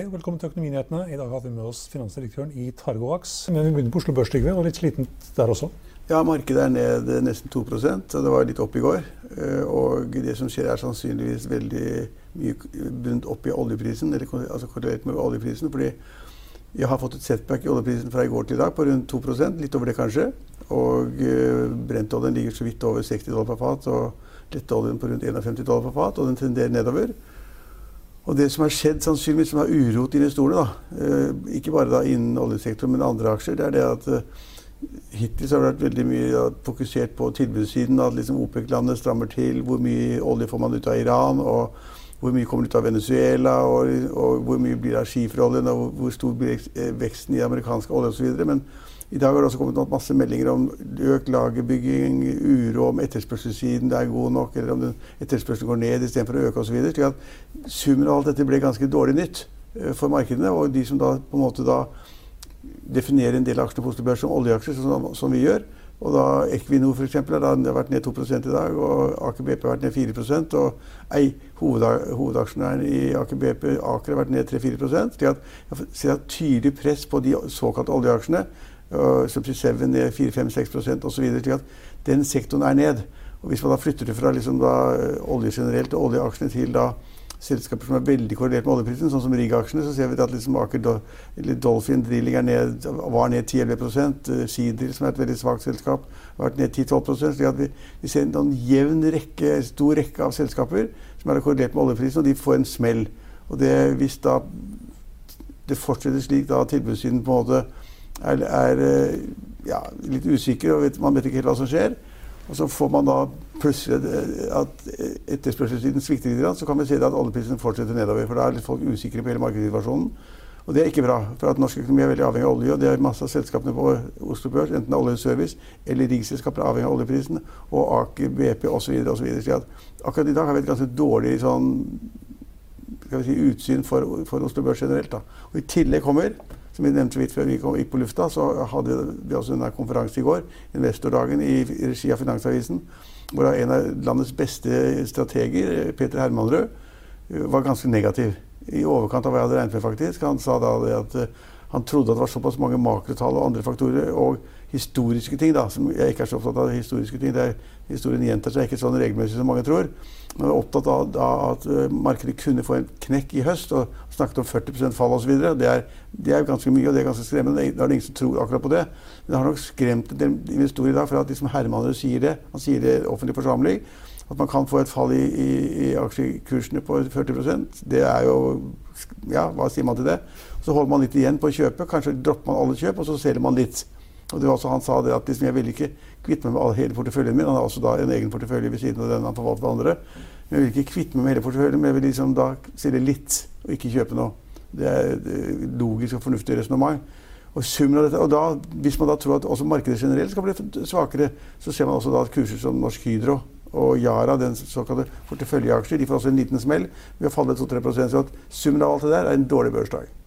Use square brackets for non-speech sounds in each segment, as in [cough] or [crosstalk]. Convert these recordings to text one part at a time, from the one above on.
Hei og velkommen til Økonominyhetene. I dag har vi med oss finansdirektøren i Targovax. Men vi begynner på Oslo Børs, Trygve, og litt slitent der også? Ja, markedet er ned nesten 2 og det var litt opp i går. Eh, og det som skjer, er sannsynligvis veldig mye bundet opp i oljeprisen, eller altså korrelert med oljeprisen. fordi jeg har fått et setback i oljeprisen fra i går til i dag på rundt 2% litt over det kanskje. Og brentoljen ligger så vidt over 60 dollar per fat, og letteoljen på rundt 51 dollar per fat, og den tenderer nedover. Og det som har skjedd, sannsynligvis som har uroet investorene, da, eh, ikke bare da innen oljesektoren, men andre aksjer, det er det at eh, hittil har det vært veldig mye ja, fokusert på tilbudssiden. At liksom OPEC-landet strammer til. Hvor mye olje får man ut av Iran? og hvor mye kommer ut av Venezuela, og, og hvor mye blir det av skiferoljen, og hvor, stor blir veksten i amerikansk olje osv. Men i dag har det også kommet masse meldinger om økt lagerbygging, uro om etterspørselssiden er god nok, eller om etterspørselen går ned istedenfor å øke osv. Slik at summen av alt dette ble ganske dårlig nytt eh, for markedene. Og de som da på en måte da definerer en del aksjer på Oslo Børs som oljeaksjer, som, som vi gjør, og da Equinor f.eks. har vært ned 2 i dag, og Aker BP har vært ned 4% og ei, hovedaksjonæren i Aker BP, Aker, har vært ned 3-4% slik jeg ser et tydelig press på de såkalte oljeaksjene Subsea 7 ned 4-5-6% osv. slik at den sektoren er ned. Og Hvis man da flytter det fra liksom da, olje generelt og oljeaksjene til da selskaper som er veldig korrelert med oljeprisen, sånn som Rig-aksjene, så ser vi at liksom Aker Dolphin Drilling ned, var ned 10-11 Seadrill, som er et veldig svakt selskap, har vært ned 10-12% slik at vi, vi, ser en jevn rekke, stor rekke av selskaper som er korrelert med oljeprisen, og de får en smell. Og det, Hvis da det fortsetter slik da tilbudssiden på en måte er, er eh, ja, litt usikker, og vet, man vet ikke helt hva som skjer. Og så får man da plutselig eh, at etterspørselssiden svikter litt, så kan vi se at oljeprisen fortsetter nedover. For da er folk usikre på hele markedssituasjonen. Og det er ikke bra. For at norsk økonomi er veldig avhengig av olje. Og det er masse av selskapene på Oslo Børs, enten oljeservice eller riksselskaper, avhengig av oljeprisen. Og Aker BP osv. osv. Akkurat i dag har vi et ganske dårlig sånn, si, utsyn for, for Oslo Børs generelt. Da. Og I tillegg kommer som vi nevnte vidt før vi gikk på lufta, så hadde vi også en konferanse i går, Investordagen, i regi av Finansavisen, hvor en av landets beste strateger, Peter Hermanrød, var ganske negativ. I overkant av hva jeg hadde regnet med, faktisk. Han sa da at eh, han trodde at det var såpass mange makrotall og andre faktorer og historiske ting, da, som jeg ikke er så opptatt av historiske ting. Det er, historien gjentar seg ikke sånn regelmessig som mange tror. Men jeg er opptatt av, av at uh, markedet kunne få en knekk i høst, og snakket om 40% fall osv. Det, er, det er ganske mye, og det er ganske skremmende. Det er ingen som tror akkurat på det. Men det har nok skremt en del investorer i dag for at de som Hermanrud sier det. Han sier det i offentlig forsamling. At man kan få et fall i, i, i aksjekursene på 40% Det er jo Ja, hva sier man til det? Så holder man litt igjen på kjøpet. Kanskje dropper man alle kjøp, og så selger man litt. Og det var også Han sa det at liksom, jeg vil ikke kvitte meg med hele porteføljen min. Han har også da en egen portefølje ved siden av den han forvalter for andre. Men jeg vil ikke kvitte meg med hele porteføljen, men jeg vil liksom da selge litt og ikke kjøpe noe. Det er et logisk og fornuftig resonnement. Og summen av dette, og da, Hvis man da tror at også markedet generelt skal bli svakere, så ser man også da at kurser som Norsk Hydro og Yara, den såkalte porteføljeaksjer, de får også en liten smell ved å falle 2-3% Så at summen av alt det der er en dårlig børsdag.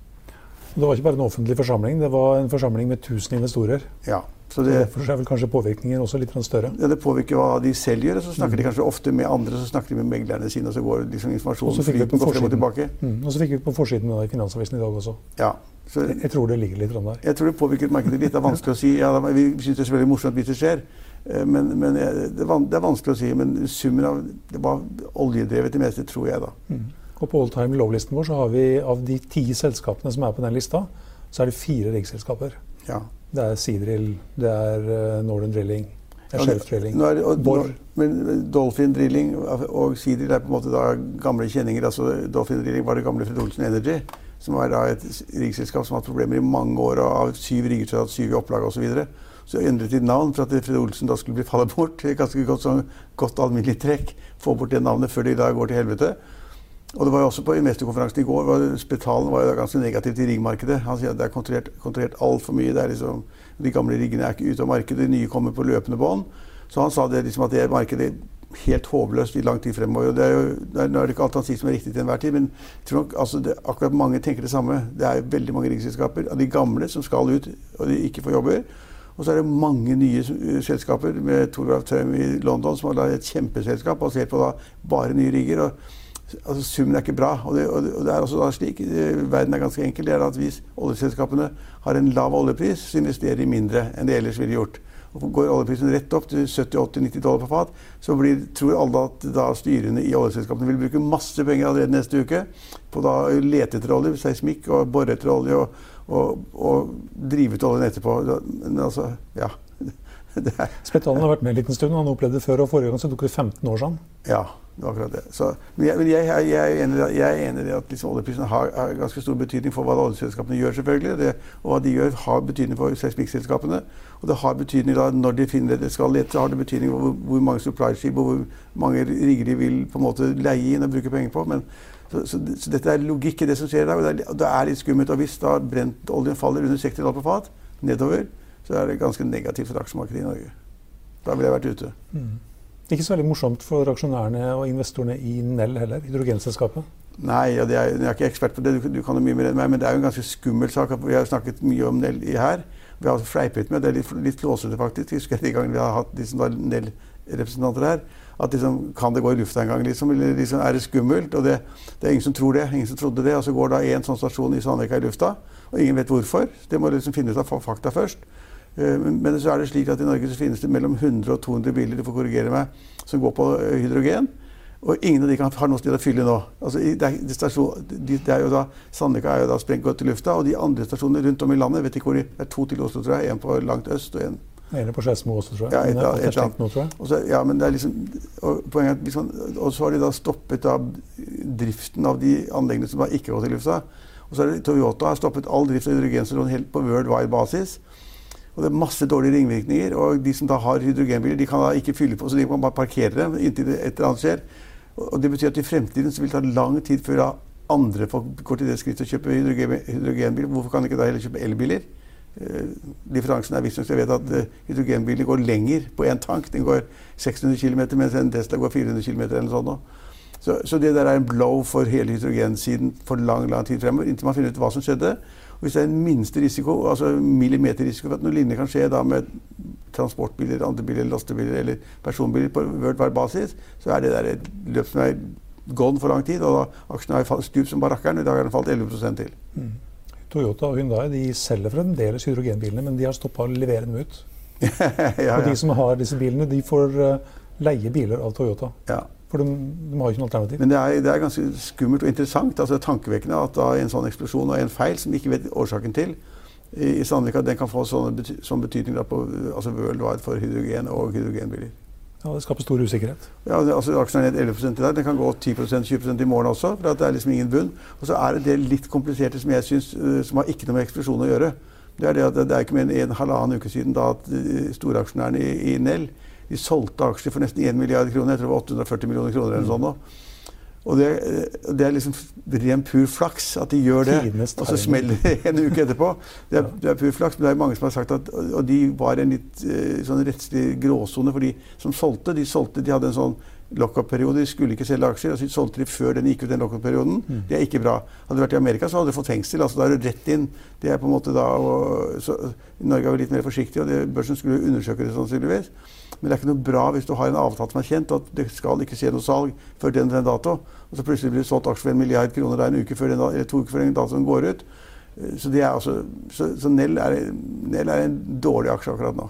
Det var ikke bare en offentlig forsamling, det var en forsamling med 1000 investorer. Ja, så det, Derfor er vel kanskje påvirkningen også litt større? Ja, Det påvirker hva de selv gjør. Så snakker mm. de kanskje ofte med andre, så snakker de med meglerne sine, og så går liksom informasjonen flyten frem og tilbake. Mm. Og så fikk vi på forsiden av Finansavisen i dag også. Ja. Så, jeg, jeg, tror det ligger litt der. Jeg tror det påvirker markedet litt. Det er vanskelig å si. Ja, vi syns det er veldig morsomt hvis det skjer. Eh, men, men det, er vanskelig å si. Men summen av det var oljedrevet det meste, tror jeg, da. Mm. Og på all time low-listen vår så har vi av de ti selskapene som er på den lista, så er det fire riggselskaper. Ja. Det er Seadrill, det er uh, Northern Drilling, det er Shelf Drilling, ja, er det, og, Borr. Men Dolphin Drilling og Seadrill er på en måte da gamle kjenninger. altså Dolphin Drilling var det gamle Fred Olsen Energy, som var da et riggselskap som har hatt problemer i mange år. og Av syv rigger hatt syv i opplag osv. Så, videre. så endret de navn for at Fred Olsen da skulle bli fallet bort. Ganske godt, sånn, godt alminnelig trekk. Få bort det navnet før de da går til helvete. Og det var jo også På investorkonferansen i går var Spetalen var jo ganske negativ til riggmarkedet. Han sier at det er kontrollert, kontrollert altfor mye. Det er liksom, de gamle riggene er ikke ute av markedet, de nye kommer på løpende bånd. Så han sa det liksom at det er markedet helt håpløst i lang tid fremover. det er jo, det er, Nå er det ikke alt han sier som er riktig til enhver tid, men jeg tror nok altså det, akkurat mange tenker det samme. Det er veldig mange riggselskaper av de gamle som skal ut og de ikke får jobber. Og så er det mange nye selskaper med Toralf Tøm i London som har et kjempeselskap basert på da bare nye rigger. Altså Summen er ikke bra. Og det, og det er også da slik, Verden er ganske enkel. det er at Hvis oljeselskapene har en lav oljepris, så investerer de mindre enn de ellers ville gjort. Og Går oljeprisen rett opp til 70-80-90 dollar på fat, så blir, tror alle at da styrene i oljeselskapene vil bruke masse penger allerede neste uke på å lete etter olje, seismikk og bore etter olje og, og, og drive ut oljen etterpå. Men altså, ja. [laughs] Spetalen har vært med en liten stund, han opplevde det før. og Forrige gang så tok det 15 år sånn. Ja, det var akkurat det. Så, men jeg, men jeg, jeg, er enig, jeg er enig i at liksom oljeprisen har, har, ganske stor betydning for hva oljeselskapene gjør, selvfølgelig. Det, og hva de gjør, har betydning for seismikkselskapene. Og det har betydning da, når de finner det de skal lete, har det betydning for hvor, hvor mange supply-skip og hvor mange rigger de vil på en måte leie inn og bruke penger på. Men, så, så, så, dette er logikk i det som skjer dag. Og det er, det er litt skummelt. Og hvis da brentoljen faller under 60 dollar på fat, nedover, så er det ganske negativt for aksjemarkedet i Norge. Da ville jeg vært ute. Mm. Ikke så veldig morsomt for aksjonærene og investorene i Nell heller, hydrogenselskapet? Nei, ja, er, jeg er ikke ekspert på det, du, du kan jo mye mer enn meg, men det er jo en ganske skummel sak. Vi har snakket mye om Nell her. Vi har fleipet med det, er litt, litt låsete faktisk. Jeg de gangene vi har hatt de som Nell-representanter her. At liksom, kan det gå i lufta en gang, liksom? Eller liksom, er det skummelt? Og det, det, er ingen som tror det. Ingen som trodde det. Og så går da én sånn stasjon i Sandvika i lufta, og ingen vet hvorfor. Det må liksom finne ut av fakta først. Eh, men så er det slik at i Norge så finnes det mellom 100 og 200 biler du får korrigere meg, som går på eh, hydrogen. Og ingen av de kan, har noe sted å fylle nå. Altså, det, er, det, stasjon, det er jo da, Sandvika er jo da sprengt godt i lufta, og de andre stasjonene rundt om i landet vet ikke hvor de, Det er to til Oslo, tror jeg. En på langt øst og en en på Skedsmo også, tror jeg. Ja, et, et, et, et, nå, tror jeg. Og så, ja, men det er liksom, og, poenget, liksom, og så har de da stoppet da driften av de anleggene som da ikke har gått i lufta. Og så har Toyota har stoppet all drift av hydrogenstasjoner helt på world wide basis. Og det er masse dårlige ringvirkninger. Og de som da har hydrogenbiler, de kan da ikke fylle på, så de kan bare parkere dem inntil et eller annet skjer. Og det betyr at i fremtiden så vil det ta lang tid før andre folk går til det skrittet å kjøpe hydrogen, hydrogenbil. Hvorfor kan de ikke da heller kjøpe elbiler? Uh, differansen er visstnok Jeg vet at uh, hydrogenbiler går lenger på én tank. Den går 600 km, mens en Tesla går 400 km eller noe sånt. Så, så, det der er en blow for hele hydrogensiden for lang lang tid fremover, inntil man finner ut hva som skjedde. Hvis det er en minste risiko, altså millimeterrisiko for at noe lignende kan skje da med transportbiler, andre biler, lastebiler eller personbiler på worldwide basis, så er det der et løp som er gone for lang tid. Og da aksjene har stupt som barakkeren, og i dag har den falt 11 til. Mm. Toyota og Hyundai de selger fremdeles hydrogenbilene, men de har stoppa å levere dem ut. ja, [laughs] ja. Og de som har disse bilene, de får uh, leie biler av Toyota. Ja. For de, de, har jo ikke noe alternativ. Men det er, det er, ganske skummelt og interessant. altså Tankevekkende at da en sånn eksplosjon og en feil som vi ikke vet årsaken til i, i Sandvika, den kan få sånn, sånn betydning da på altså worldwide for hydrogen og hydrogenbiler. Ja, Det skaper stor usikkerhet. Ja, altså Aksjen er ned 11 i dag. Den kan gå 10-20% i morgen også. for det er liksom ingen bunn. Og så er det det litt kompliserte som jeg synes, eh, som har ikke noe med eksplosjon å gjøre. Det er det at det er ikke mer enn en halvannen uke siden da at eh, storaksjonærene i, i Nell de solgte aksjer for nesten 1 milliard kroner. Jeg tror det var 840 millioner kroner eller noe sånt. Og det, det, er liksom ren pur flaks at de gjør det. Og så smeller det en uke etterpå. Det er, det er, pur flaks, men det er mange som har sagt at Og de var en litt uh, sånn rettslig gråsone, for de som solgte, de solgte, de hadde en sånn lockup-periode. De skulle ikke selge aksjer. Altså, de solgte de før den gikk ut, den lockup-perioden. Mm. Det er ikke bra. Hadde du vært i Amerika, så hadde du fått fengsel. altså Da er du rett inn. Det er på en måte da, og, så, Norge er jo litt mer forsiktig, og det, børsen skulle undersøke det sannsynligvis. Men det er ikke noe bra hvis du har en avtale som er kjent, at det skal ikke skje noe salg før den, den dato. Og så plutselig blir det solgt aksjer for en milliard kroner der en uke før den, eller to uker før den datoen går ut. Så, det er altså, så, så Nell, er, Nell, er, en dårlig aksje akkurat nå.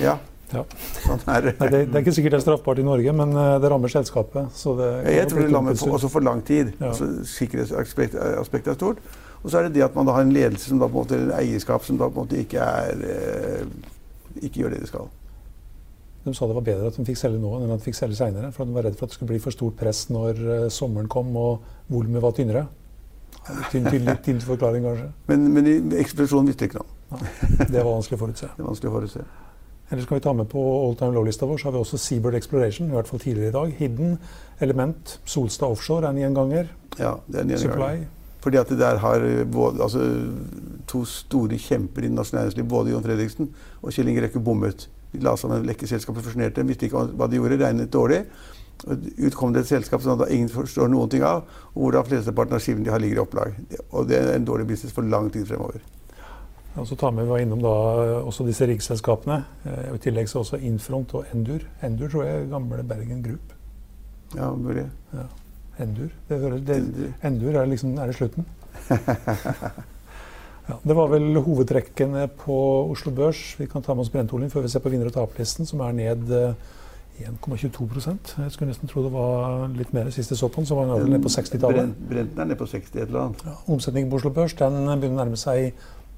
Ja. Ja. Sånn det. Nei, det, det, er ikke sikkert det er straffbart i Norge, men eh, det rammer selskapet. Det, jeg tror det rammer for, også for lang tid. Ja. Altså, sikkerhetsaspektet er stort. Og så er det det at man da har en ledelse som da på en måte, eller eierskap som da på en måte ikke er eh, ikke gjør det de skal. De sa det var bedre at de fikk selge nå enn at de fikk selge seinere. For de var redd for at det skulle bli for stort press når uh, sommeren kom og volumet var tynnere. Tynn, tynn, tynn forklaring, kanskje. Men, men ekspedisjonen visste ikke noe. Ja, det var vanskelig å forutse. [laughs] Det er vanskelig å forutse. Ellers skal vi ta med på all time low-lista vår, så har vi også Seabird Exploration, i hvert fall tidligere i dag. Hidden, Element, Solstad Offshore er en gjenganger. Ja, det er en gjenganger. Supply. Fordi at det der har både, altså, to store kjemper i norsk næringsliv, både Jon Fredriksen og Kjell Inge Røkke, bommet. De la sammen lekkeselskapet, fusjonerte, visste ikke hva de gjorde, regnet dårlig. Ut kom det et selskap som ingen forstår noen ting av, og hvor da flesteparten av skivene de har, ligger i opplag. Og det er en dårlig business for lang tid fremover. Ja, så tar vi var innom da også disse riggselskapene. Eh, I tillegg så også Infront og Endur. Endur tror jeg er gamle Bergen Group. Ja, mulig. Ja. Endur. Det, hører- det, Endur er liksom er det slutten. [laughs] Ja, det var vel hovedtrekkene på Oslo Børs. Vi kan ta med oss Brentoljen før vi ser på vinner- og taperlisten, som er ned eh, 1,22% Jeg skulle nesten tro det var litt mer sist jeg så på den. Så var den ned nede på 60-tallet. Brent- Brenten er nede på 60 et eller annet. Ja, omsetningen på Oslo Børs den begynner å nærme seg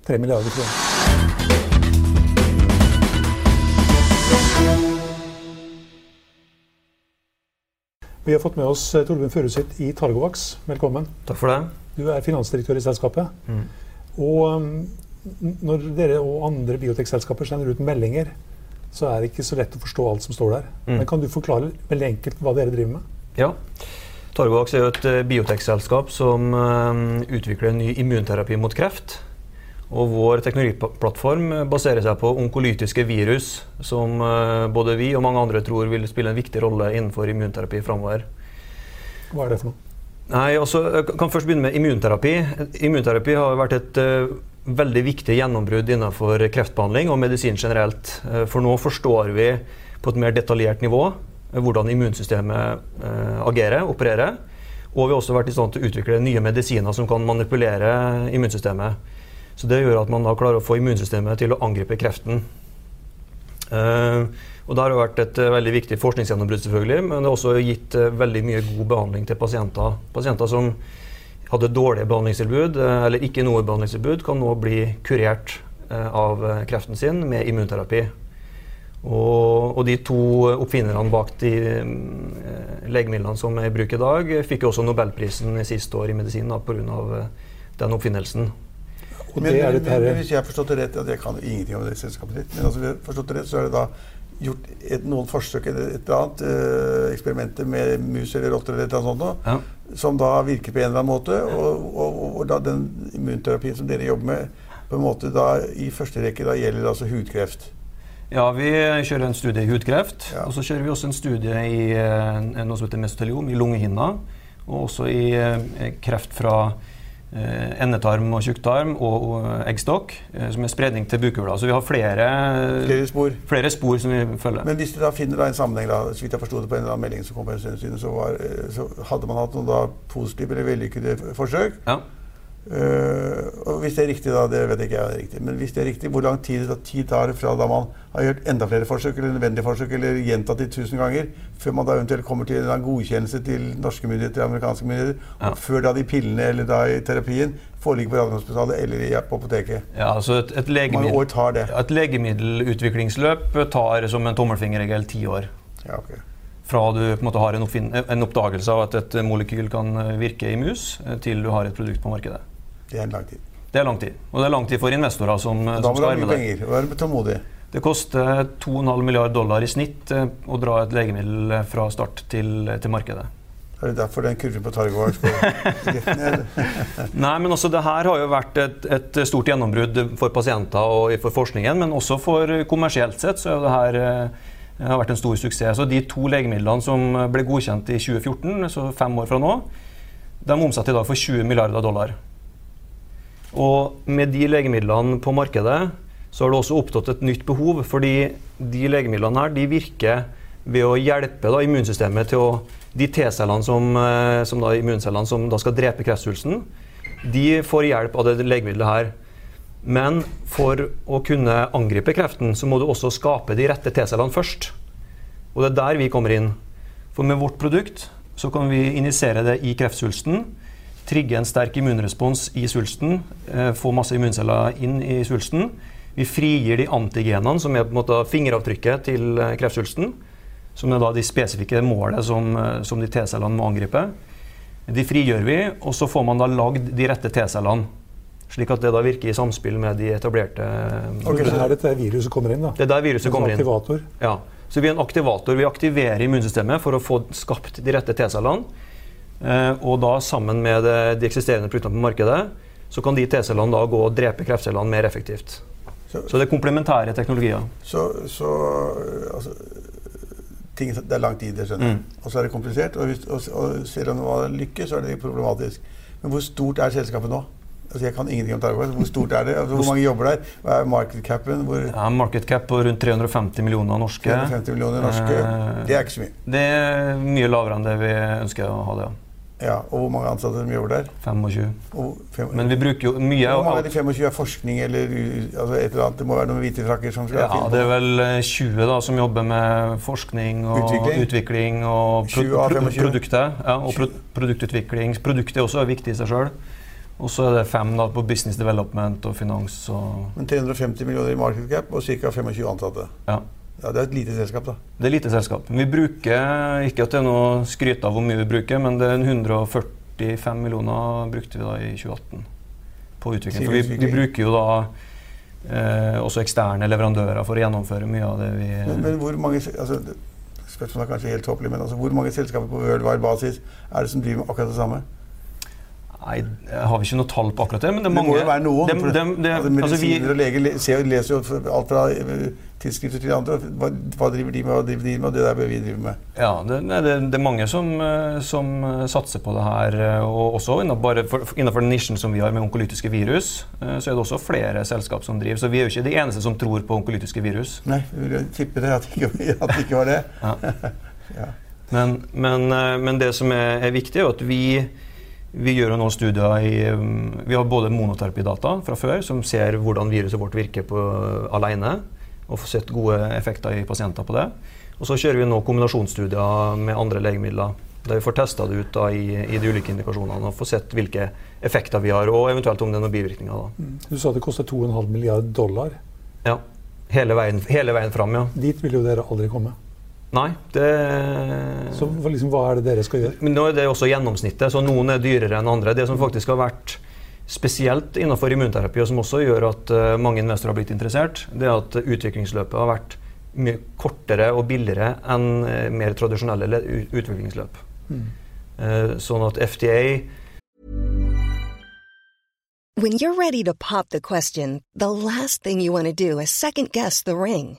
3 milliarder kroner. Vi har fått med oss eh, Torbjørn Furuseth i Targovax. Velkommen. Takk for det. Du er finansdirektør i selskapet. Mm. Og um, når dere og andre biotekselskaper sender ut meldinger, så er det ikke så lett å forstå alt som står der. Mm. Men kan du forklare veldig enkelt hva dere driver med? Ja. Targovax er jo et eh, biotekselskap som eh, utvikler en ny immunterapi mot kreft. Og vår teknologiplattform baserer seg på onkolytiske virus, som eh, både vi og mange andre tror vil spille en viktig rolle innenfor immunterapi framover. Hva er det for noe? Nei, altså, jeg kan først begynne med immunterapi. Immunterapi har vært et uh, veldig viktig gjennombrudd innenfor kreftbehandling og medisin generelt. Eh, for nå forstår vi på et mer detaljert nivå hvordan immunsystemet uh, agerer, opererer. Og vi har også vært i stand til å utvikle nye medisiner som kan manipulere immunsystemet. Så det gjør at man da klarer å få immunsystemet til å angripe kreften. Uh, og Det har vært et uh, veldig viktig forskningsgjennombrudd, selvfølgelig, men det har også gitt uh, veldig mye god behandling til pasienter. Pasienter som hadde dårlige behandlingstilbud eh, eller ikke noe behandlingstilbud, kan nå bli kurert av kreften sin med immunterapi. Og, og de to oppfinnerne bak de legemidlene som er i bruk i dag, fikk jo også nobelprisen sist år i medisin pga. den oppfinnelsen. Og Men, det men, men hvis jeg har forstått det rett, at jeg kan ingenting om det selskapet ditt, men altså, forstått det rett, så er det da gjort et, noen forsøk eller et eller annet eh, eksperimenter med mus eller rotter eller et eller annet sånt, Ja. som da virker på en eller annen måte, og, og, og, og da den immunterapien som dere jobber med, på en måte da i første rekke da gjelder altså hudkreft. Ja, vi kjører en studie i hudkreft. Ja. Og så kjører vi også en studie i eh, noe som heter mesoteliom, i lungehinna. Og også i eh, kreft fra endetarm og tjukktarm og, og eggstokk, eh, som er spredning til bukhula. Så vi har flere, Flere spor. flere spor som vi følger. Men hvis du da finner da en sammenheng, da, så vidt jeg forsto det på en eller annen melding som kom på en stund siden, så, var, eh, så hadde man hatt noen da positive eller vellykkede forsøk. ja. Eh, og hvis det er riktig, da, det vet jeg ikke jeg er riktig, men hvis det er riktig, hvor lang tid, da, tid tar det fra da man har gjort enda flere forsøk, eller nødvendige forsøk, eller gjentatt det tusen ganger, før man da eventuelt kommer til en godkjennelse til norske myndigheter, amerikanske myndigheter, Ja. og før da de pillene eller da i terapien foreligger på Radiumhospitalet eller i- på apoteket? ja altså et, et, legemiddel, år tar det? et legemiddelutviklingsløp tar som en tommelfingerregel ti år. Ja, ok. Fra du på en måte har en, en oppdagelse av at et molekyl kan eh, virke i mus, eh, til du har et produkt på markedet. Det er en lang tid. Det er lang tid. Og det er lang tid for investorer som, Da som må du skal ha være mye med der. penger og tålmodig. Det koster 2,5 milliard dollar i snitt eh, å dra et legemiddel eh, fra start til, til markedet. Er det derfor den kurven på Targovax skal rett ned? [laughs] Nei, men også det her har jo vært et, et stort gjennombrudd for pasienter og for forskningen, men også for kommersielt sett så det her eh, har vært en stor suksess. Så De to legemidlene som ble godkjent i 2014, så fem år fra nå, de omsetter i dag for 20 milliarder dollar. Og med de legemidlene på markedet så har det også oppstått et nytt behov, fordi de legemidlene her de virker ved å hjelpe da, immunsystemet til å De T-cellene som, eh, som da, immuncellene som da skal drepe kreftsvulsten, de får hjelp av det legemiddelet her. Men for å kunne angripe kreften, så må du også skape de rette T-cellene først. Og det er der vi kommer inn. For med vårt produkt så kan vi injisere det i kreftsvulsten, trigge en sterk immunrespons i svulsten, eh, få masse immunceller inn i svulsten. Vi frigir de antigenene, som er på en måte fingeravtrykket til eh, kreftsvulsten. Som er da de spesifikke målet som, eh, som de T-cellene må angripe. De frigjør vi, og så får man da lagd de rette T-cellene. Slik at det da virker i samspill med de etablerte Så det er der viruset kommer inn. da. Det er der viruset kommer inn. aktivator. Ja. Så vi er en aktivator. Vi aktiverer immunsystemet for å få skapt de rette T-cellene. Eh, og da sammen med de eksisterende produktene på markedet, så kan de T-cellene da gå og drepe kreftcellene mer effektivt. Så, Så det er komplementære teknologier. så, så altså, ting, Det er lang tid, det skjønner jeg. Mm. Og så er det komplisert. Og, hvis, og, og selv om man lykkes, så er det problematisk. Men hvor stort er selskapet nå? Altså jeg kan ingenting om Targovax. Hvor stort er det? Altså hvor mange jobber der? Hva er market capen? Hvor Ja, market cap på rundt 350 millioner norske. 350 millioner norske? Eh, Det er ikke så mye. Det er mye lavere enn det vi ønsker å ha det. ja. Ja, Og hvor mange ansatte de gjorde der? 25. Og fem, Men vi bruker jo mye hvor mange av de 25 er forskning eller altså et eller annet? Det må være noen hvite frakker som skal ja, finne på Det er vel eh, 20 da, som jobber med forskning og Utvikling. utvikling, og 20 av 25. produktet. Ja, og pro produktutvikling. Produktet er også viktig i seg sjøl. Og så er det fem da, på business development og finans. Og, Men 350 millioner i market cap og ca. 25 ansatte. ja. Ja, Det er et lite selskap, da. Det er lite selskap. Vi bruker ikke at det er noe skryt av hvor mye vi bruker, men det er 145 millioner brukte vi da i 2018 på utvikling. For vi, vi bruker jo da eh, også eksterne leverandører for å gjennomføre mye av det vi Men, men hvor mange altså, Spørsmålet er kanskje helt tåpelig, men altså, hvor mange selskaper på worldwide basis er det som driver med akkurat det samme? Nei, jeg har vi ikke noe tall på akkurat det, men det Det mange. må jo være noen. Dem, dem, det, altså, medisiner altså vi, og leger ser, leser jo alt fra tilskrifter tidsskrifter til andre. Hva, hva driver de med, hva driver de med, og det der bør vi drive med. ja, det, det, er mange som, eh, som eh, satser på det her. eh, Og også innenfor, innenfor nisjen som vi har med onkolytiske virus, eh, så er det også flere selskap som driver. Så vi er jo ikke de eneste som tror på onkolytiske virus. Nei, jeg vil tippe det at det ikke, [laughs] at det ikke var det. Ja. [laughs] Ja. Men, men, eh, men det som er, er viktig, er at vi, vi gjør jo nå studier i um, Vi har både monoterapidata fra før, som ser hvordan viruset vårt virker på, alene, og får sett gode effekter i pasienter på det. Og så kjører vi nå kombinasjonsstudier med andre legemidler. Der vi får testa det ut da, i, i de ulike indikasjonene og får sett hvilke effekter vi har, og eventuelt om det er noen bivirkninger. Da. Du sa det koster 2,5 milliard dollar. Ja. Hele veien, hele veien fram, ja. Dit vil jo dere aldri komme. Nei, det Så liksom, hva er det dere skal gjøre? Men nå er det også gjennomsnittet, så noen er dyrere enn andre. Det som faktisk har vært spesielt innenfor immunterapi, og som også gjør at eh, mange investorer har blitt interessert, det er at utviklingsløpet har vært mye kortere og billigere enn eh, mer tradisjonelle utviklingsløp. Mm. sånn at FDA When you're ready to pop the question, the last thing you want to do is second guess the ring.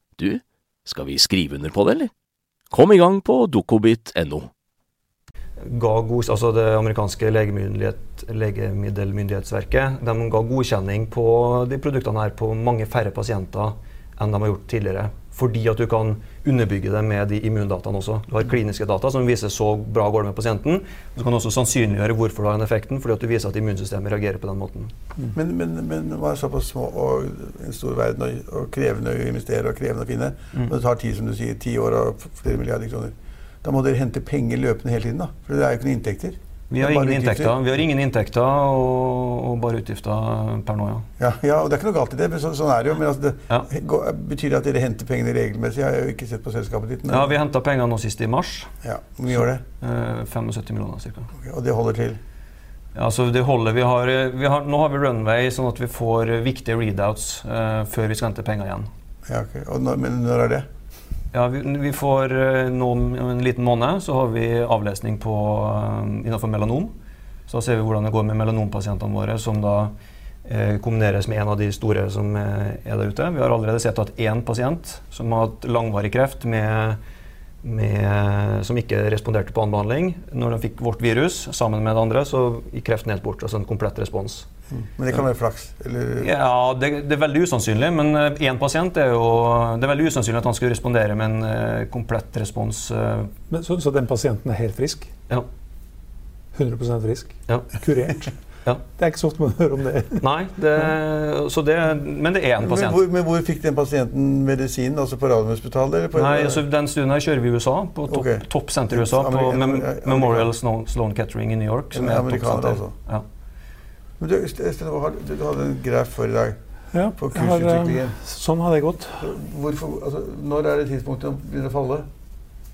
du, skal vi skrive under på det, eller? Kom i gang på dokobit.no. GAGOS, altså det amerikanske legemiddelmyndighet, legemiddelmyndighetsverket de ga godkjenning på de produktene her på mange færre pasienter enn de har gjort tidligere. Fordi at du kan underbygge det med de immundataene også. Du har kliniske data som viser så bra går det med pasienten. Du kan også sannsynliggjøre hvorfor du har den effekten, fordi at du viser at immunsystemet reagerer på den måten. Men, men, men det er såpass små og en stor verden og, og krevende å investere og krevende å finne. Mm. Og det tar tid, som du sier, ti år og flere milliarder kroner. Da må dere hente penger løpende hele tiden, da. For det er jo ikke noen inntekter. Vi har ingen inntekter, vi har ingen inntekter og, og bare utgifter per nå, ja. Ja, ja, og det er ikke noe galt i det, men så, sånn er det jo. Men altså, det, Ja. betyr det at dere henter pengene regelmessig? Jeg har jo ikke sett på selskapet ditt. Men, Ja, Vi henta penger nå sist i mars. Ja, Hvor mye gjør det? Eh, 75 millioner ca. Okay, og det holder til? Ja, så det holder. Vi har, vi har, nå har vi runway sånn at vi får viktige readouts eh, før vi skal hente penger igjen. Ja, ok. Og når, men når er det? Ja, vi, vi får eh, nå om en liten måned så har vi avlesning på, eh, innenfor melanom. Så ser vi hvordan det går med melanompasientene våre som da eh, kombineres med en av de store som er der ute. Vi har allerede sett at én pasient som har hatt langvarig kreft med, med, som ikke responderte på annen behandling, når de fikk vårt virus sammen med det andre, så gikk kreften helt bort. Altså en komplett respons. Men det kan være flaks? Eller? Ja, det, det, er veldig usannsynlig. Men én pasient er jo Det er veldig usannsynlig at han skulle respondere med en uh, komplett respons. Uh. Men, så, så, den pasienten er helt frisk? Ja. 100% frisk? Ja. Kurert? [laughs] Ja. Det er ikke så ofte man hører om det. Nei, det, det, men det er en pasient. Men hvor, men hvor, fikk den pasienten medisinen? Altså på Radiumhospitalet? Nei, altså, Den studien her kjører vi i USA, på topp okay. top senter i USA. På Mem Memorial Sloan, Kettering i New York. Som er Amerikaner, altså. Ja. Men du, du, du hadde en graf for i dag. Ja, på kursutviklingen. Har, sånn har det gått. Hvorfor, altså, når er det tidspunktet det begynner å falle?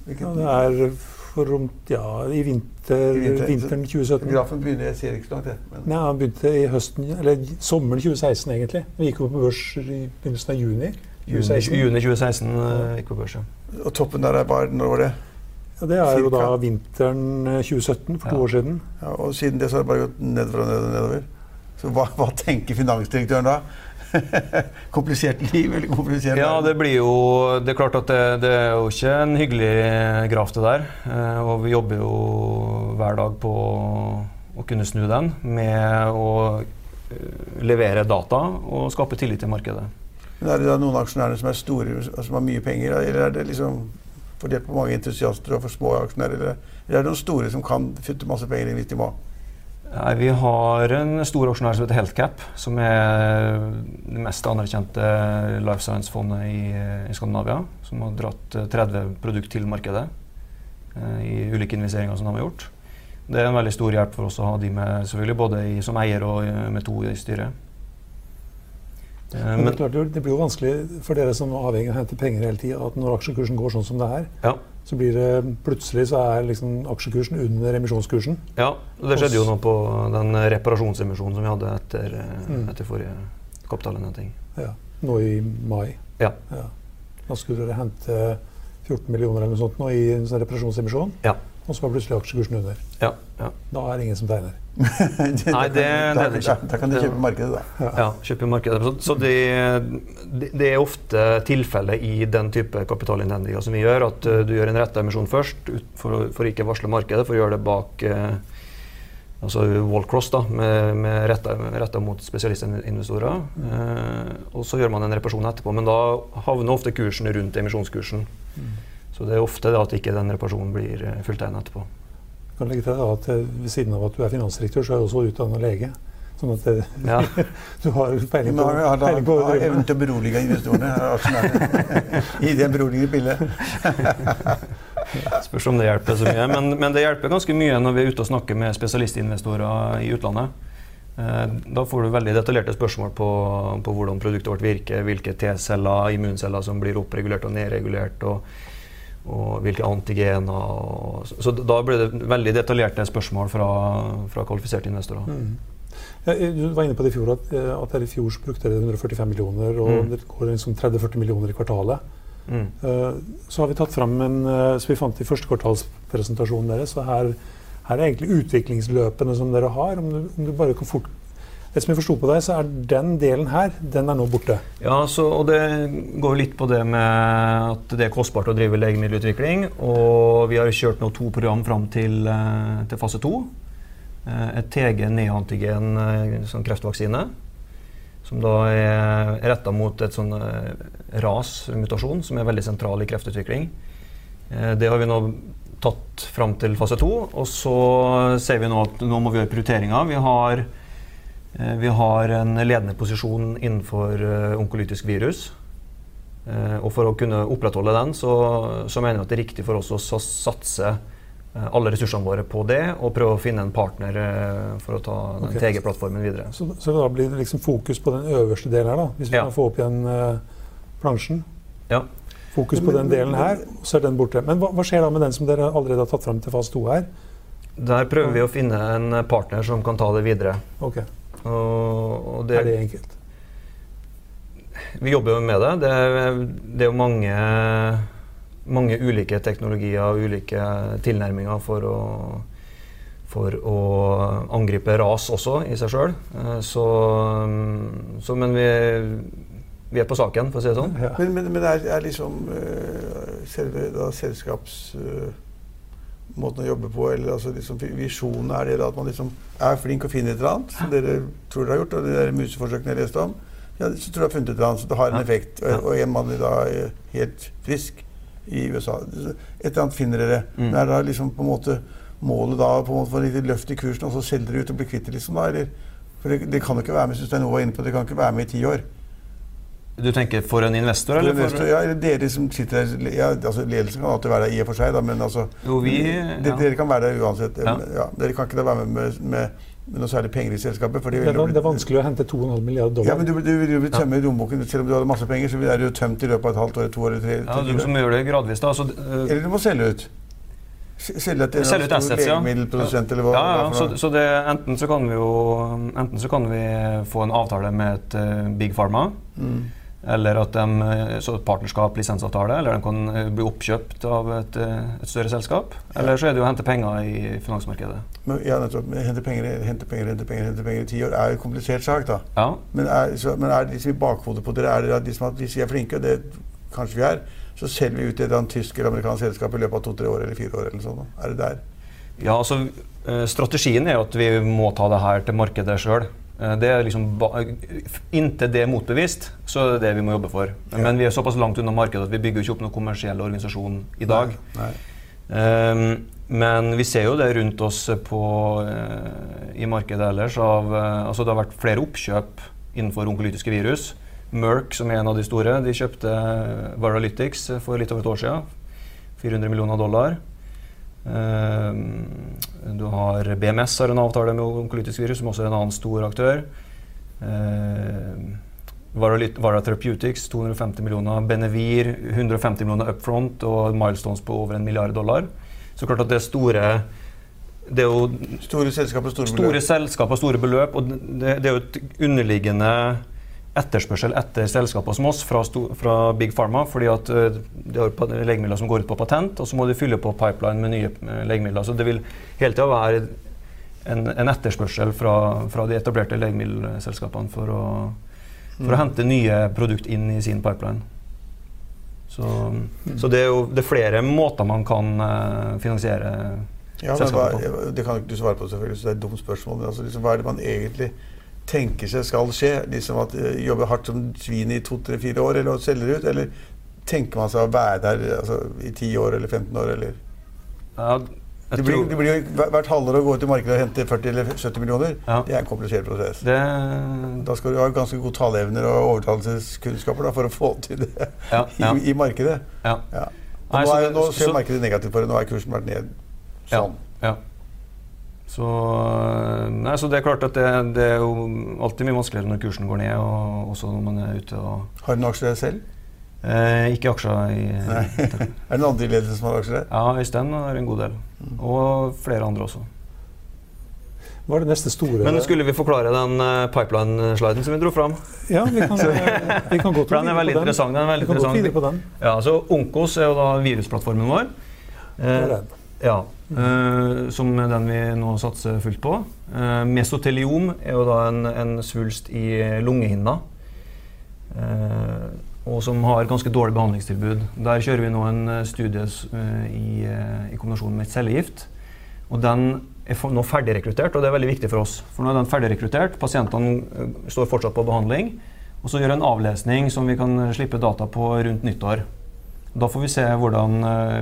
Ja, det er for om, ja, i, vinter, I vinter, vinteren 2017. Grafen begynner, jeg ser ikke så langt, jeg. Men. Nei, Han begynte i høsten, eller sommeren 2016, egentlig. Vi gikk jo på børs i begynnelsen av juni. 2016. Juni 2016 uh, gikk på børs, ja. Og toppen der, var, når var det? Ja, Det er jo da vinteren 2017, for to år siden. Ja, og siden det så har det bare gått nedover og nedover. Så hva, hva tenker finansdirektøren da? [laughs] komplisert liv eller komplisert Ja, det blir jo Det er klart at det, det er jo ikke en hyggelig graf, det der. Eh, og vi jobber jo hver dag på å kunne snu den med å eh, levere data og skape tillit til markedet. Men Er det da noen aksjonærer som er store, som har mye penger, eller er det liksom fordelt på mange entusiaster og for små aksjonærer? Eller er det noen store som kan fytte masse penger inn hvis de må? Nei, Vi har en stor aksjonær som heter Healthcap, som er det mest anerkjente life science-fondet i, i, Skandinavia. Som har dratt 30 eh, produkt til markedet eh, i ulike investeringer som de har gjort. Det er en veldig stor hjelp for oss å ha de med, selvfølgelig både i, som eier og med to i styret. Eh, men, det, det blir jo vanskelig for dere som er avhengig av å hente penger hele tida, at når aksjekursen går sånn som det er, ja så blir det plutselig så er liksom aksjekursen under emisjonskursen. Ja, og det skjedde jo nå på den reparasjonsemisjonen som vi hadde etter, mm. etter forrige kapitalhenting. Ja, nå i mai. Ja. ja. Da skulle dere hente 14 millioner eller noe sånt nå i en sånn reparasjonsemisjon. Ja. Og så var plutselig aksjekursen under. Ja, ja. Da er det ingen som tegner. [laughs] Nei, det, da, det da, da, kan de kjøpe markedet, da. Ja, kjøpe markedet. Så, så det, det, er ofte tilfellet i den type kapitalinnhendinger som vi gjør, at uh, du gjør en retta emisjon først for, for ikke varsle markedet, for å gjøre det bak uh, altså Wallcross, da, med, med retta, retta, mot spesialistinvestorer. Eh, og så gjør man en reparasjon etterpå, men da havner ofte kursen rundt emisjonskursen. Mm. Så det er ofte at ikke den reparasjonen blir eh, fulltegnet etterpå. Jeg kan legge til at eh, Ved siden av at du er finansdirektør, så er du også utdannet lege. Sånn at det, ja. [laughs] du har peiling på, har, peiling på har evnen til å berolige investorene. [laughs] Gi dem beroligende pille. [laughs] Spørs om det hjelper så mye. Men, men, det hjelper ganske mye når vi er ute og snakker med spesialistinvestorer i utlandet. Eh, da får du veldig detaljerte spørsmål på, på hvordan produktet vårt virker, hvilke T-celler, immunceller som blir oppregulert og nedregulert. og og hvilke antigener. Og, så da ble det veldig detaljerte spørsmål fra, fra kvalifiserte investorer. Mm. Ja, du var inne på det i fjor at, at dere i fjor brukte dere 145 millioner, og mm. det går liksom 30-40 millioner i kvartalet. Mm. Uh, så har vi tatt fram en som vi fant i første kvartalspresentasjonen deres. så her, her er egentlig utviklingsløpene som dere har. Om du, om du bare kan fort det som jeg forsto på deg, så er den delen her den er nå borte. Ja, så, og det går litt på det med at det er kostbart å drive legemiddelutvikling. Og vi har kjørt nå to program fram til, eh, til fase to. Eh, et TG neantigen eh, sånn kreftvaksine. Som da er retta mot et sånn ras-mutasjon som er veldig sentral i kreftutvikling. Det har vi nå tatt fram til fase to. Og så ser vi nå at nå må vi gjøre prioriteringer. Vi har vi har en ledende posisjon innenfor eh, onkolytisk virus. Eh, og for å kunne opprettholde den, så, så mener jeg at det er riktig for oss å satse alle ressursene våre på det, og prøve å finne en partner for å ta den okay. TG-plattformen videre. Så, så, da blir det liksom fokus på den øverste delen her, da? Hvis vi ja. kan få opp igjen uh, plansjen? Ja. Fokus på den delen her, så er den borte. Men hva, hva, skjer da med den som dere allerede har tatt fram til fase to her? Der prøver vi å finne en partner som kan ta det videre. Okay. Og, og det, er det enkelt? Vi jobber jo med det. Det er, det er jo mange, mange ulike teknologier og ulike tilnærminger for å, for å angripe ras også i seg sjøl. Så, så, Men vi, vi, er på saken, for å si det sånn. Ja. Men, men, men er, er, liksom uh, selve da, selskapsmåten uh, å jobbe på, eller altså, liksom, visjonen, er det at man liksom er flink og finner et eller annet, som dere tror dere har gjort, og de der museforsøkene jeg leste om? Ja, så tror jeg har funnet et eller annet, så det har en effekt. Og, og en mann er da helt frisk i USA. Et eller annet finner dere. Mm. Men er det liksom på en måte målet da på en måte for et løft i kursen, og så selger dere ut og blir kvitt det, liksom? da, eller? For det, det, kan jo ikke være med Stein var inne på, det kan ikke være med i ti år. Du tenker for en investor? eller? For investor, ja, eller dere som sitter der ja, altså Ledelsen kan alltid være der i og for seg, da, men altså jo, vi, ja. dere, kan være der uansett. Ja. dere kan ikke da være med med, med, med noe særlig penger i selskapet. det, det, er, vanskelig å hente 2,5 milliarder dollar. Ja, men Du, du, jo bli tømme lommeboken selv om du hadde masse penger. Så er du tømt i løpet av et halvt år, to år eller tre. Ja, du som gjør det gradvis da. Så, uh, eller du må selge ut. Selge til en stor assets, legemiddelprodusent eller hva? Ja, ja, så, så det, enten, så kan vi jo, enten så kan vi få en avtale med et uh, Big Pharma. Mm. Eller at de, eh, så partnerskap, lisensavtale, eller de kan eh, bli oppkjøpt av et, et større selskap. Eller så er det jo å hente penger i finansmarkedet. Men, ja, nettopp. Hente penger, hente penger, hente penger, hente penger i ti år er jo en komplisert sak, da. Ja. Men, er, så, men er det liksom i bakhodet på dere er det at at hvis vi er flinke, og det kanskje vi er, så selger vi ut et tysk eller amerikansk selskap i løpet av to-tre år eller fire år. eller sånn. Er det der? Ja, altså eh, Strategien er jo at vi må ta det her til markedet sjøl. Eh, det er liksom Inntil det er motbevist, så er det det vi må jobbe for. Ja. Men vi er såpass langt unna markedet at vi bygger ikke opp noen kommersiell organisasjon i dag. Nei. Nei. Um, men vi ser jo det rundt oss på, uh, i markedet ellers. Av, uh, altså det har vært flere oppkjøp innenfor onkolytiske virus. Merck, som er en av de store, de kjøpte Varalytics for litt over et år siden. 400 millioner dollar. Uh, du har BMS har en avtale med onkolytisk virus, som også er en annen stor aktør. Uh, Vara Therapeutics 250 millioner. Benevir 150 millioner upfront og milestones på over en milliard dollar. Så klart at det er store det er jo Store selskaper store, store beløp. selskaper store beløp. Og det, det er jo et underliggende etterspørsel etter selskaper som oss fra, fra, Big Pharma. fordi at de det er legemidler som går ut på patent, og så må de fylle på pipeline med nye uh, legemidler. Så det vil hele tida være en, en, etterspørsel fra, fra, de etablerte legemiddelselskapene for å, for mm. å hente nye produkt inn i sin pipeline. Så, mm. så det er jo det er flere måter man kan uh, finansiere ja, selskapet på. Det kan ikke du svare på, selvfølgelig, så det er et dumt spørsmål. Men altså, liksom, hva er det man egentlig tenker seg skal skje? Liksom at uh, Jobbe hardt som svin i to-tre-fire år, eller selge ut? Eller tenker man seg å være der altså, i 10 år eller 15 år, eller? Ja, det blir, det blir, hvert halvår å gå ut i markedet og hente 40 eller 70 millioner. Ja. Det er en komplisert prosess. Det... Da skal du ha ganske gode taleevner og overtalelseskunnskaper da, for å få til det ja, ja. [laughs] I, I, markedet. Ja. Nei, nå, er, nå ser så, markedet negativt for det. Nå har kursen vært ned sånn. Så, nei, så det er klart at det, det, er jo alltid mye vanskeligere når kursen går ned, og også når man er ute og Har du noen aksjer selv? Eh, ikke aksjer i Nei. [laughs] er det noen andre i ledelsen som har aksjer? Ja, Øystein har en god del. Mm. Og flere andre også. Hva er det neste store Men skulle vi forklare den uh, pipeline-sliden som vi dro fram? Ja, vi kan, [laughs] vi kan gå til [laughs] den er veldig interessant. Den er veldig vi kan gå på den. Ja, så Onkos er jo da virusplattformen vår. Eh, ja, Uh, som den vi nå satser fullt på. Uh, mesoteliom er jo da en, en svulst i lungehinna. Uh, og som har ganske dårlig behandlingstilbud. Der kjører vi nå en studie i, i, kombinasjon med et cellegift. Og den er nå ferdigrekruttert, og det er veldig viktig for oss. For nå er den ferdigrekruttert, pasientene står fortsatt på behandling. Og så gjør en avlesning som vi kan slippe data på rundt nyttår. Da får vi se hvordan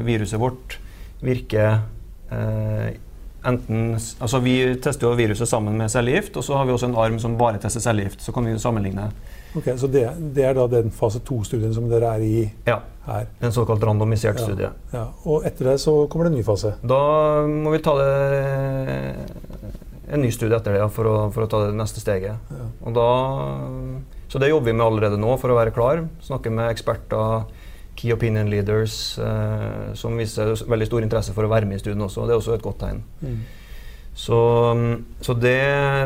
viruset vårt virker enten, altså Vi tester jo viruset sammen med cellegift, og så har vi også en arm som bare tester cellegift. Så kan vi sammenligne. Ok, Så det, det er da den fase to-studien som dere er i ja, her? En såkalt randomisert ja, studie. Ja, Og etter det så kommer det en ny fase? Da må vi ta det en ny studie etter det ja, for, å, for, å, ta det neste steget. Ja. Og da, så det jobber vi med allerede nå for å være klar. Snakke med eksperter key opinion leaders eh, som viser veldig stor interesse for å være med i studien også. Det er også et godt tegn. Mm. Så, så det,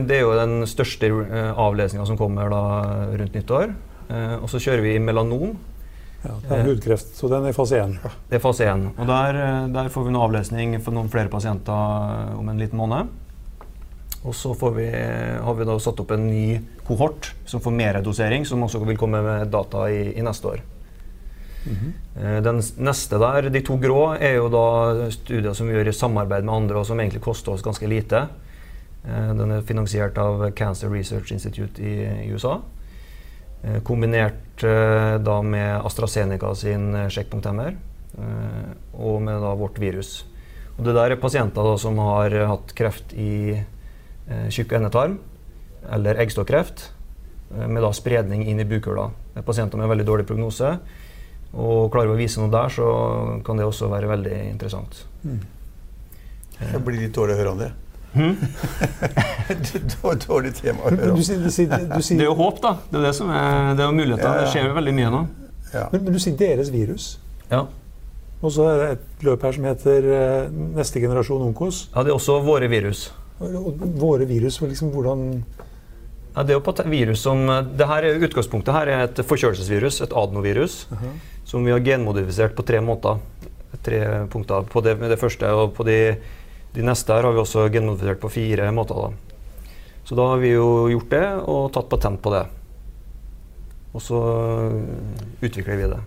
det, er jo den største uh, avlesninga som kommer da rundt nyttår. Uh, og så kjører vi melanom. Ja, det er hudkreft, så den er i fase 1. Det er fase 1. Og der, eh, der får vi en avlesning for noen flere pasienter om en liten måned. Og så vi, har vi da satt opp en ny kohort som får mer dosering, som også vil komme med data i, i neste år. Mm -hmm. Den neste der, de to grå, er jo da studier som vi gjør i samarbeid med andre, og som egentlig koster oss ganske lite. Eh, den er finansiert av Cancer Research Institute i, i USA. Eh, kombinert da med AstraZeneca sin sjekkpunkthemmer og med da vårt virus. Og det der er pasienter da, som har hatt kreft i tjukk endetarm eller eggstokkreft med da spredning inn i bukhula. Pasienter med veldig dårlig prognose. Og klarer vi å vise noe der, så kan det også være veldig interessant. Mm. Jeg blir litt dårlig å høre om det. Hmm? [laughs] Dårlig tema å høre om. Det er jo håp, da. Det er det som er, det er muligheter. Ja, ja. Det skjer jo veldig mye nå. Ja. Men, men, du sier deres virus. Ja. Og så er det et løp her som heter uh, neste generasjon Onkos. Ja, det er også våre virus. Våre virus, liksom hvordan ja, det er jo virus som, det her er Utgangspunktet her er et forkjølelsesvirus, et adenovirus, uh -huh. som vi har genmodifisert på tre måter. Tre punkter. På det, det første og på de de neste her har vi også genmodifisert på fire måter. Da. Så da har vi jo gjort det og tatt patent på det. Og så utvikler vi det.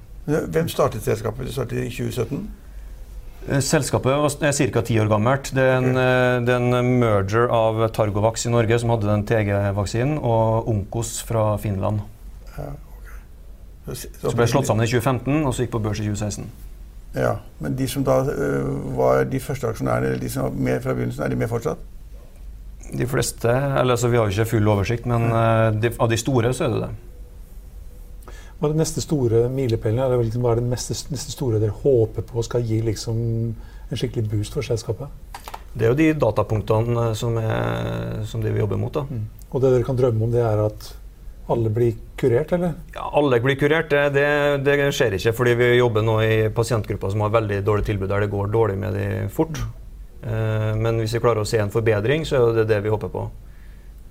Hvem startet selskapet? Du startet i 2017? Eh, selskapet er ca. ti år gammelt. Det er, en, eh, det er, en, merger av Targovax i Norge, som hadde den TG-vaksinen, og Onkos fra Finland. Ja, okay. så, så, så ble slått sammen i 2015, og så gikk på børs i 2016. Ja, Men de som da uh, var de første aksjonærene, eller de som var med fra begynnelsen, er de med fortsatt? De fleste eller altså Vi har jo ikke full oversikt, men uh, de, av de store så er det det. Hva er det neste store milepælen? Liksom, hva er det neste, neste, store dere håper på skal gi liksom, en skikkelig boost for selskapet? Det er jo de datapunktene som, er, som de vil jobbe mot. Mm. Og det dere kan drømme om, det er at alle blir kurert, eller? Ja, alle blir kurert. Det, det, skjer ikke. Fordi vi jobber nå i pasientgrupper som har veldig dårlig tilbud, der det går dårlig med de fort. Eh, men hvis vi klarer å se en forbedring, så er det det vi håper på.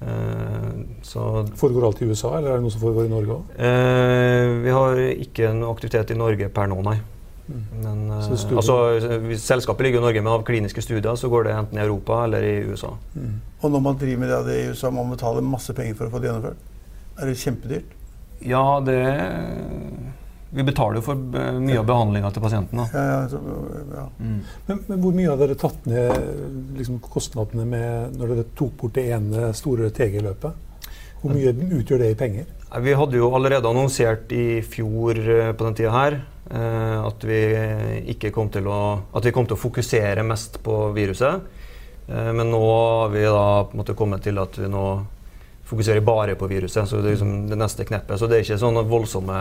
Eh, så foregår alt i USA, eller er det noe som foregår i Norge òg? Eh, vi har ikke noe aktivitet i Norge per nå, nei. Mm. Men, eh, altså, selskapet ligger i Norge, men av kliniske studier så går det enten i Europa eller i USA. Mm. Og når man driver med det i USA, må man betale masse penger for å få det gjennomført? Er det kjempedyrt? Ja, det Vi betaler jo for eh, mye av behandlinga til pasienten. Ja, ja, så, ja. Mm. Men, men, hvor mye har dere tatt ned liksom, kostnadene med når dere tok bort det ene store TG-løpet? Hvor mye utgjør det i penger? Vi hadde jo allerede annonsert i fjor eh, på den tida her eh, at vi ikke kom til å, at vi kom til å fokusere mest på viruset. Men nå har vi da på en måte kommet til at vi nå fokuserer bare på viruset. så Det er liksom det neste kneppet. Så det er ikke sånne voldsomme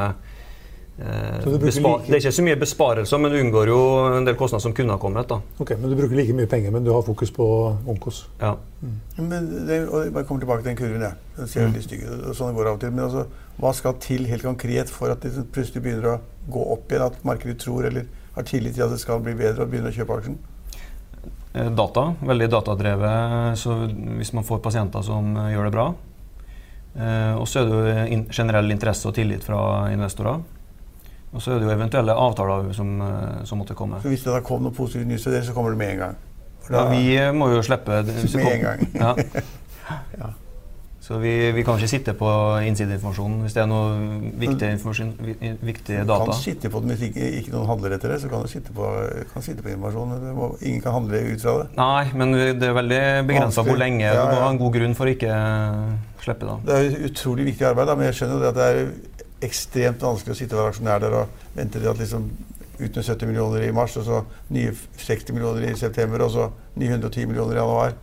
like... Det er ikke så mye besparelser, men du unngår jo en del kostnader som kunne ha kommet. da. Ok, Men du bruker like mye penger, men du har fokus på Onkos? Ja. Mm. Men det, og Jeg bare kommer tilbake til den kurven. Jeg. Den ser veldig stygg ut. Sånn går av og til. Men altså, hva skal til helt konkret for at det plutselig begynner å gå opp igjen? At markedet tror eller har tillit til at det skal bli bedre og begynner å kjøpe aksjen? Eh, data. Veldig datadrevet. Så hvis man får pasienter som gjør det bra, Eh, og så er det jo generell interesse og tillit fra investorer. Og så er det jo eventuelle avtaler som, eh, som måtte komme. Så Hvis det da kom noe positivt nytt til det, så kommer det med en gang? Da, ja, vi må jo slippe det. Med en gang. ja. [laughs] ja. Så vi, vi, kan ikke sitte på innsideinformasjonen hvis det er noe viktig, viktige data. Du kan sitte på den hvis ikke, ikke, noen handler etter det. så kan du sitte på, kan sitte på informasjonen. Må, ingen kan handle ut fra det. Nei, men det er veldig begrensa hvor lenge. Ja, ja. Du må ha en god grunn for å ikke slippe det. Det er utrolig viktig arbeid, da, men jeg skjønner at det er ekstremt vanskelig å sitte og være aksjonær der og vente til at liksom ut med 70 millioner i mars, og så nye 60 millioner i september, og så nye 110 millioner i januar.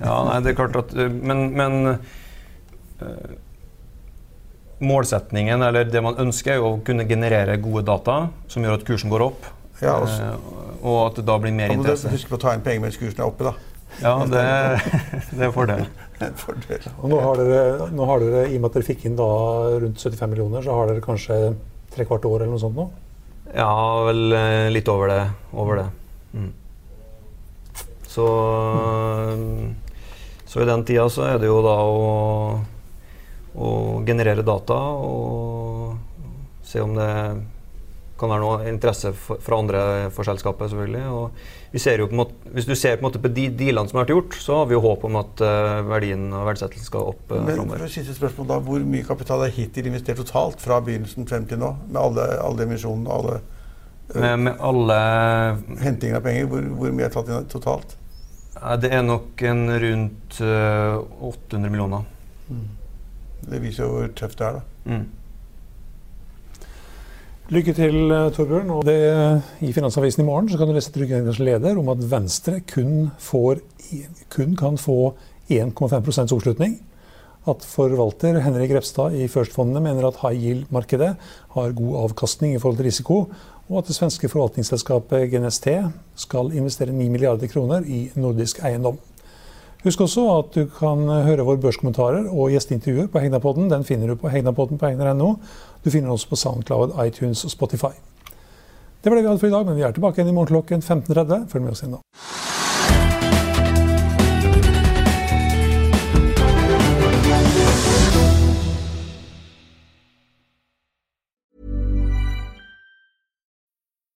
Ja, nei, det er klart at eh, Men, men øh, målsetningen, eller det man ønsker, er jo å kunne generere gode data som gjør at kursen går opp. Ja, uh, og at det da blir mer interesse. Da må du huske på å ta inn penger mens kursen er oppe, da. Ja, det, [laughs] det er [laughs] fordel. fordel. Og nå har, dere, nå har dere, I og med at dere fikk inn da rundt 75 millioner, så har dere kanskje tre kvart år eller noe sånt nå? Ja, vel eh, litt over det. Over det. Mm. Så, mm. så i den tida så er det jo da å, å generere data og se om det kan være noe interesse fra andre for selskapet, selvfølgelig. Og vi ser jo på en måte, hvis du ser på, en måte på de dealene som har vært gjort, så har vi jo håp om at uh, verdien og verdsettelsen skal opp uh, Men for siste spørsmål da, Hvor mye kapital er hittil investert totalt fra begynnelsen frem til nå? Med alle, alle emisjonene og alle med, med, alle hentingen av penger? Hvor, hvor mye er tatt inn totalt? Det er nok en rundt uh, 800 millioner. Mm. Det viser jo hvor tøft det er, da. Mm. Lykke til, eh, Torbjørn. Og det, I Finansavisen i morgen kan du lese Trygderegners leder om at Venstre kun, får, kun kan få 1,5% oppslutning. At forvalter Henrik Repstad i First-fondene mener at high yield-markedet har god avkastning i forhold til risiko, og at det svenske forvaltningsselskapet GNST skal investere 9 milliarder kroner i nordisk eiendom. Husk også at du kan høre våre børskommentarer og gjesteintervjuer på Hegnapodden. Den finner du på hegnapodden på hegnar.no. Du finner den også på SoundCloud, iTunes og Spotify. Det var det vi hadde for i dag, men vi er tilbake igjen i morgen klokken 15.30. Følg med oss inn da.